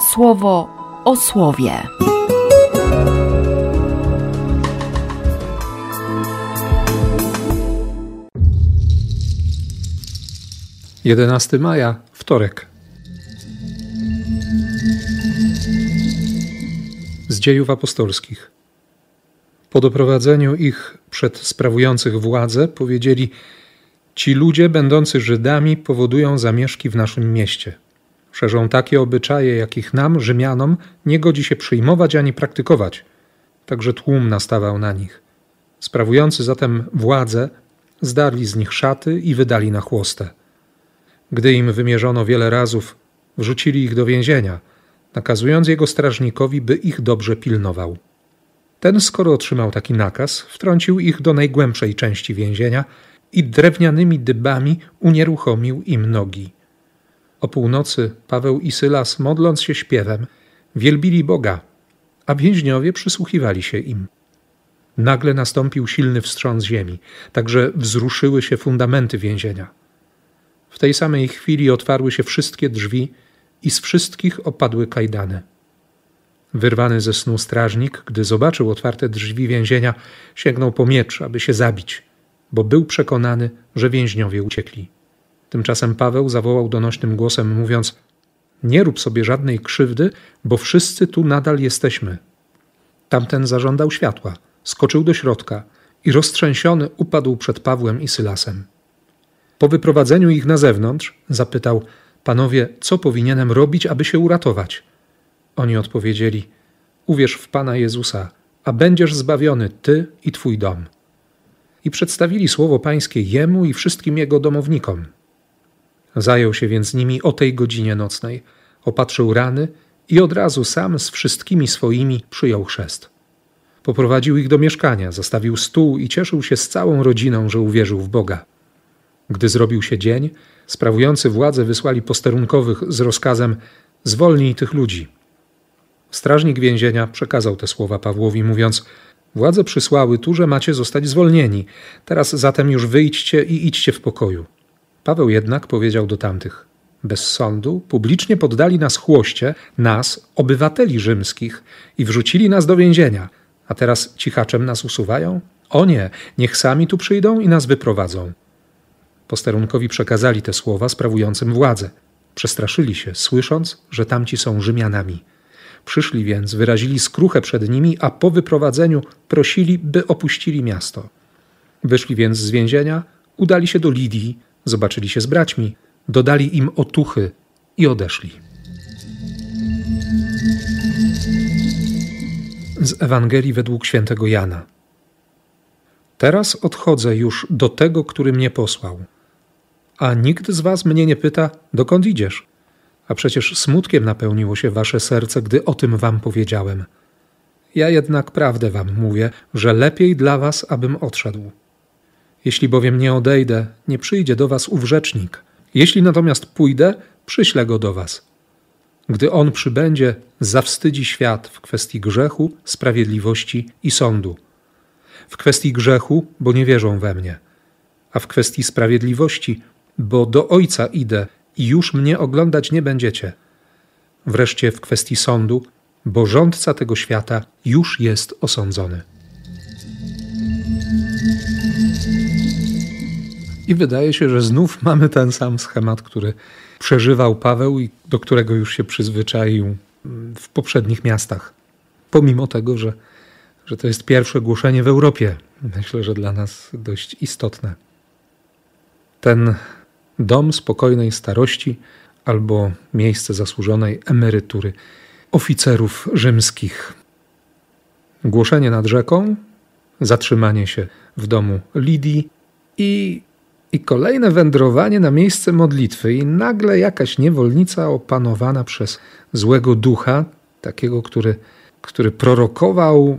słowo o słowie. 11 maja, wtorek. Z dziejów apostolskich. Po doprowadzeniu ich przed sprawujących władzę powiedzieli: Ci ludzie, będący Żydami, powodują zamieszki w naszym mieście. Szerzą takie obyczaje, jakich nam, Rzymianom, nie godzi się przyjmować ani praktykować. Także tłum nastawał na nich. Sprawujący zatem władzę, zdarli z nich szaty i wydali na chłostę. Gdy im wymierzono wiele razów, wrzucili ich do więzienia, nakazując jego strażnikowi, by ich dobrze pilnował. Ten, skoro otrzymał taki nakaz, wtrącił ich do najgłębszej części więzienia i drewnianymi dybami unieruchomił im nogi. O północy Paweł i Sylas, modląc się śpiewem, wielbili Boga, a więźniowie przysłuchiwali się im. Nagle nastąpił silny wstrząs ziemi, także wzruszyły się fundamenty więzienia. W tej samej chwili otwarły się wszystkie drzwi i z wszystkich opadły kajdany. Wyrwany ze snu strażnik, gdy zobaczył otwarte drzwi więzienia, sięgnął po miecz, aby się zabić, bo był przekonany, że więźniowie uciekli. Tymczasem Paweł zawołał donośnym głosem, mówiąc: Nie rób sobie żadnej krzywdy, bo wszyscy tu nadal jesteśmy. Tamten zażądał światła, skoczył do środka i roztrzęsiony upadł przed Pawłem i Sylasem. Po wyprowadzeniu ich na zewnątrz zapytał: Panowie, co powinienem robić, aby się uratować? Oni odpowiedzieli: Uwierz w Pana Jezusa, a będziesz zbawiony ty i twój dom. I przedstawili słowo Pańskie jemu i wszystkim jego domownikom. Zajął się więc nimi o tej godzinie nocnej, opatrzył rany i od razu sam z wszystkimi swoimi przyjął chrzest. Poprowadził ich do mieszkania, zastawił stół i cieszył się z całą rodziną, że uwierzył w Boga. Gdy zrobił się dzień, sprawujący władzę wysłali posterunkowych z rozkazem: Zwolnij tych ludzi. Strażnik więzienia przekazał te słowa Pawłowi, mówiąc: Władze przysłały tu, że macie zostać zwolnieni. Teraz zatem już wyjdźcie i idźcie w pokoju. Paweł jednak powiedział do tamtych: Bez sądu publicznie poddali nas chłoście, nas, obywateli rzymskich, i wrzucili nas do więzienia. A teraz cichaczem nas usuwają? O nie, niech sami tu przyjdą i nas wyprowadzą. Posterunkowi przekazali te słowa sprawującym władzę. Przestraszyli się, słysząc, że tamci są Rzymianami. Przyszli więc, wyrazili skruchę przed nimi, a po wyprowadzeniu prosili, by opuścili miasto. Wyszli więc z więzienia, udali się do Lidii, zobaczyli się z braćmi, dodali im otuchy i odeszli. Z Ewangelii według świętego Jana. Teraz odchodzę już do tego, który mnie posłał a nikt z was mnie nie pyta, dokąd idziesz. A przecież smutkiem napełniło się wasze serce, gdy o tym wam powiedziałem. Ja jednak prawdę wam mówię, że lepiej dla was, abym odszedł. Jeśli bowiem nie odejdę, nie przyjdzie do was ów rzecznik. Jeśli natomiast pójdę, przyślę go do was. Gdy on przybędzie, zawstydzi świat w kwestii grzechu, sprawiedliwości i sądu. W kwestii grzechu, bo nie wierzą we mnie, a w kwestii sprawiedliwości, bo do Ojca idę i już mnie oglądać nie będziecie. Wreszcie w kwestii sądu, bo rządca tego świata już jest osądzony. I wydaje się, że znów mamy ten sam schemat, który przeżywał Paweł i do którego już się przyzwyczaił w poprzednich miastach. Pomimo tego, że, że to jest pierwsze głoszenie w Europie, myślę, że dla nas dość istotne. Ten dom spokojnej starości albo miejsce zasłużonej emerytury oficerów rzymskich. Głoszenie nad rzeką, zatrzymanie się w domu Lidii i, i kolejne wędrowanie na miejsce modlitwy, i nagle jakaś niewolnica opanowana przez złego ducha, takiego, który, który prorokował,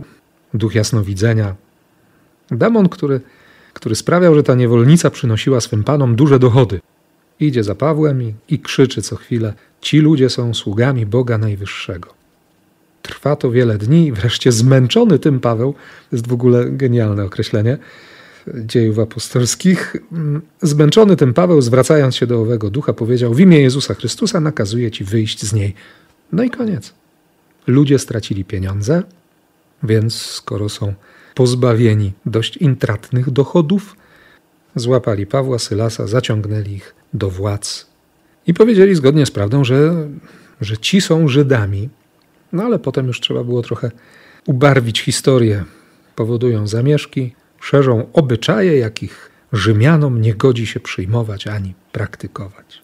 duch jasnowidzenia, demon, który który sprawiał, że ta niewolnica przynosiła swym panom duże dochody. Idzie za Pawłem i, i krzyczy co chwilę: Ci ludzie są sługami Boga Najwyższego. Trwa to wiele dni i wreszcie zmęczony tym Paweł, jest w ogóle genialne określenie dziejów apostolskich, mm, zmęczony tym Paweł, zwracając się do owego ducha, powiedział: W imię Jezusa Chrystusa nakazuję ci wyjść z niej. No i koniec. Ludzie stracili pieniądze, więc skoro są pozbawieni dość intratnych dochodów, złapali Pawła Sylasa, zaciągnęli ich do władz i powiedzieli zgodnie z prawdą, że, że ci są Żydami. No ale potem już trzeba było trochę ubarwić historię. Powodują zamieszki, szerzą obyczaje, jakich Rzymianom nie godzi się przyjmować ani praktykować.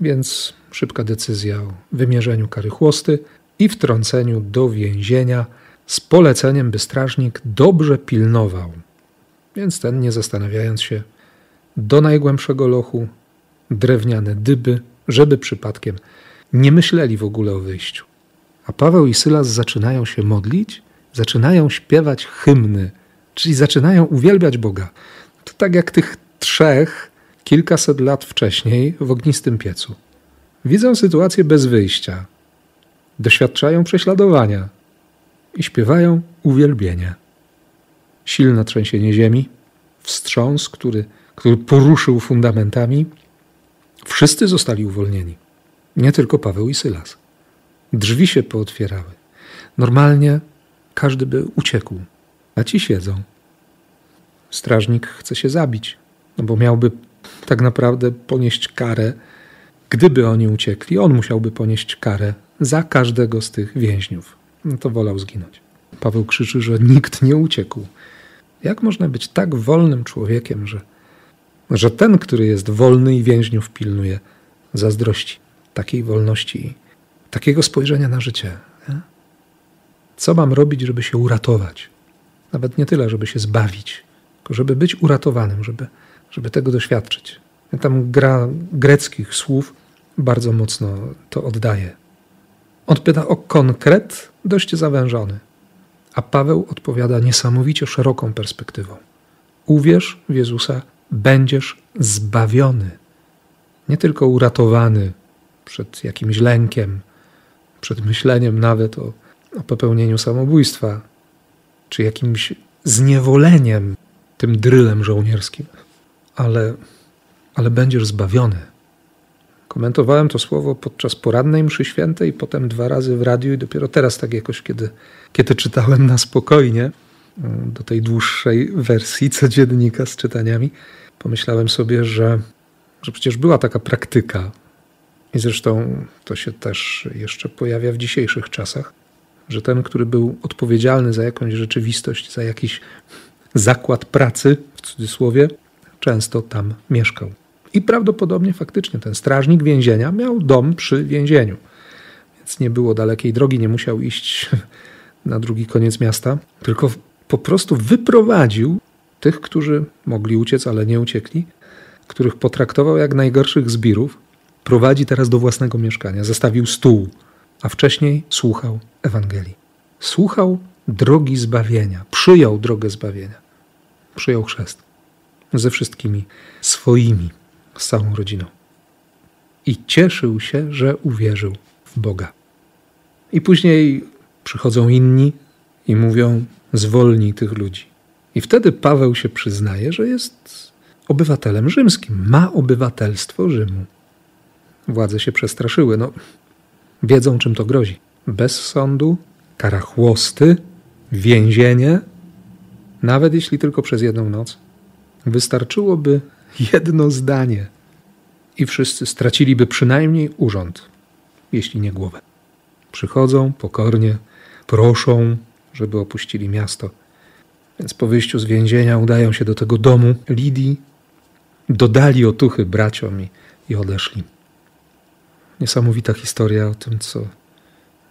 Więc szybka decyzja o wymierzeniu kary chłosty i wtrąceniu do więzienia z poleceniem, by strażnik dobrze pilnował. Więc ten, nie zastanawiając się, do najgłębszego lochu drewniane dyby, żeby przypadkiem nie myśleli w ogóle o wyjściu. A Paweł i Sylas zaczynają się modlić, zaczynają śpiewać hymny, czyli zaczynają uwielbiać Boga. To tak jak tych trzech kilkaset lat wcześniej w ognistym piecu. Widzą sytuację bez wyjścia, doświadczają prześladowania i śpiewają uwielbienie. Silne trzęsienie ziemi, wstrząs, który, który poruszył fundamentami. Wszyscy zostali uwolnieni. Nie tylko Paweł i Sylas. Drzwi się pootwierały. Normalnie każdy by uciekł, a ci siedzą. Strażnik chce się zabić, no bo miałby tak naprawdę ponieść karę. Gdyby oni uciekli, on musiałby ponieść karę za każdego z tych więźniów. No to wolał zginąć. Paweł krzyczy, że nikt nie uciekł. Jak można być tak wolnym człowiekiem, że, że ten, który jest wolny i więźniów pilnuje, zazdrości takiej wolności takiego spojrzenia na życie? Nie? Co mam robić, żeby się uratować? Nawet nie tyle, żeby się zbawić, tylko żeby być uratowanym, żeby, żeby tego doświadczyć. Tam gra greckich słów bardzo mocno to oddaje. On pyta o konkret dość zawężony, a Paweł odpowiada niesamowicie szeroką perspektywą. Uwierz w Jezusa, będziesz zbawiony. Nie tylko uratowany przed jakimś lękiem, przed myśleniem nawet o, o popełnieniu samobójstwa, czy jakimś zniewoleniem tym drylem żołnierskim, ale, ale będziesz zbawiony. Komentowałem to słowo podczas porannej mszy świętej, potem dwa razy w radiu i dopiero teraz tak jakoś, kiedy, kiedy czytałem na spokojnie mm, do tej dłuższej wersji codziennika z czytaniami, pomyślałem sobie, że, że przecież była taka praktyka. I zresztą to się też jeszcze pojawia w dzisiejszych czasach, że ten, który był odpowiedzialny za jakąś rzeczywistość, za jakiś zakład pracy, w cudzysłowie, często tam mieszkał. I prawdopodobnie faktycznie ten strażnik więzienia miał dom przy więzieniu. Więc nie było dalekiej drogi, nie musiał iść na drugi koniec miasta, tylko po prostu wyprowadził tych, którzy mogli uciec, ale nie uciekli, których potraktował jak najgorszych zbirów, prowadzi teraz do własnego mieszkania, zestawił stół, a wcześniej słuchał Ewangelii. Słuchał drogi zbawienia, przyjął drogę zbawienia, przyjął chrzest ze wszystkimi swoimi z całą rodziną. I cieszył się, że uwierzył w Boga. I później przychodzą inni i mówią: zwolnij tych ludzi. I wtedy Paweł się przyznaje, że jest obywatelem rzymskim, ma obywatelstwo Rzymu. Władze się przestraszyły, no wiedzą czym to grozi. Bez sądu, kara chłosty, więzienie, nawet jeśli tylko przez jedną noc. Wystarczyłoby jedno zdanie i wszyscy straciliby przynajmniej urząd, jeśli nie głowę. Przychodzą pokornie, proszą, żeby opuścili miasto. Więc po wyjściu z więzienia udają się do tego domu Lidii, dodali otuchy braciom i, odeszli. Niesamowita historia o tym, co,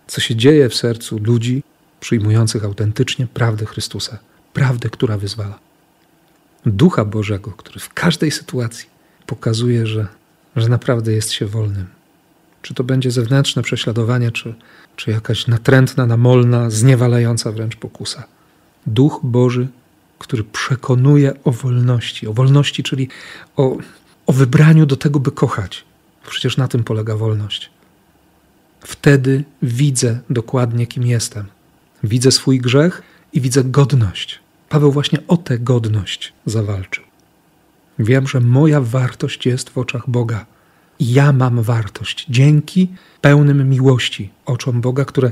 co się dzieje w sercu ludzi przyjmujących autentycznie prawdę Chrystusa, prawdę, która wyzwala. Ducha Bożego, który w każdej sytuacji pokazuje, że, że naprawdę jest się wolnym. Czy to będzie zewnętrzne prześladowanie, czy, czy jakaś natrętna, namolna, zniewalająca wręcz pokusa. Duch Boży, który przekonuje o wolności, o wolności, czyli o, o wybraniu do tego, by kochać. Przecież na tym polega wolność. Wtedy widzę dokładnie, kim jestem. Widzę swój grzech i widzę godność. Paweł właśnie o tę godność zawalczył. Wiem, że moja wartość jest w oczach Boga ja mam wartość dzięki pełnym miłości oczom Boga, które,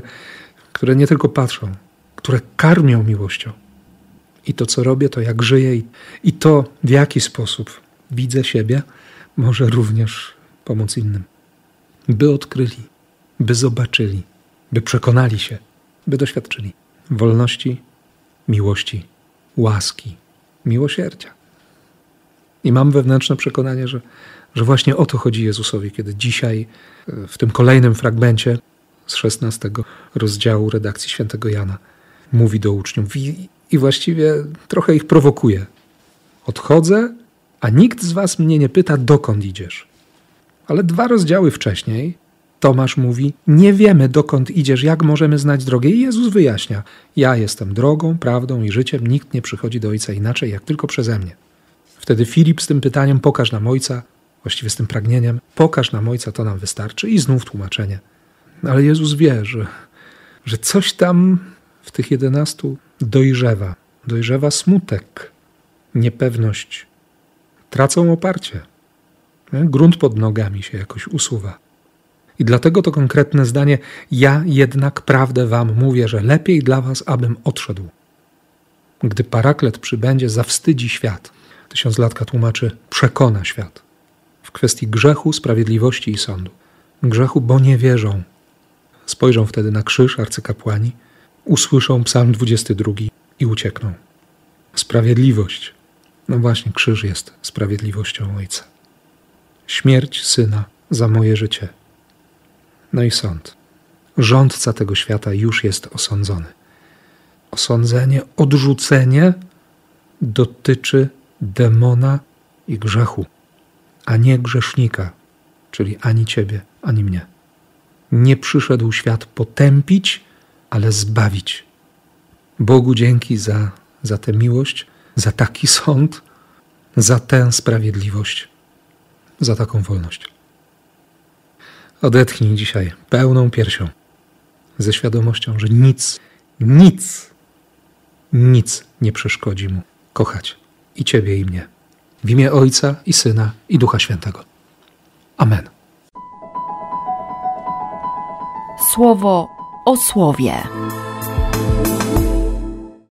które nie tylko patrzą, które karmią miłością. I to, co robię, to jak żyję i, i to, w jaki sposób widzę siebie, może również pomóc innym. By odkryli, by zobaczyli, by przekonali się, by doświadczyli wolności, miłości, łaski, miłosierdzia. I mam wewnętrzne przekonanie, że, że właśnie o to chodzi Jezusowi, kiedy dzisiaj e, w tym kolejnym fragmencie z 16 rozdziału redakcji świętego Jana mówi do uczniów i, i właściwie trochę ich prowokuje. Odchodzę, a nikt z was mnie nie pyta, dokąd idziesz. Ale dwa rozdziały wcześniej Tomasz mówi: Nie wiemy, dokąd idziesz, jak możemy znać drogę. I Jezus wyjaśnia: Ja jestem drogą, prawdą i życiem. Nikt nie przychodzi do Ojca inaczej, jak tylko przeze mnie. Wtedy Filip z tym pytaniem: Pokaż nam Ojca, właściwie z tym pragnieniem: Pokaż nam Ojca, to nam wystarczy. I znów tłumaczenie. Ale Jezus wie, że, że coś tam w tych jedenastu dojrzewa. Dojrzewa smutek, niepewność. Tracą oparcie. Grunt pod nogami się jakoś usuwa. I dlatego to konkretne zdanie: Ja jednak prawdę wam mówię, że lepiej dla was, abym odszedł. Gdy paraklet przybędzie, zawstydzi świat. Tysiąc latka tłumaczy: przekona świat. W kwestii grzechu, sprawiedliwości i sądu. Grzechu, bo nie wierzą. Spojrzą wtedy na krzyż arcykapłani, usłyszą Psalm 22 i uciekną. Sprawiedliwość. No właśnie, krzyż jest sprawiedliwością Ojca. Śmierć syna za moje życie no i sąd. Rządca tego świata już jest osądzony. Osądzenie, odrzucenie dotyczy demona i grzechu, a nie grzesznika, czyli ani ciebie, ani mnie. Nie przyszedł świat potępić, ale zbawić. Bogu dzięki za, za tę miłość, za taki sąd, za tę sprawiedliwość, za taką wolność. Odetchnij dzisiaj pełną piersią, ze świadomością, że nic, nic, nic nie przeszkodzi mu kochać i Ciebie, i mnie. W imię Ojca i Syna i Ducha Świętego. Amen. Słowo o słowie.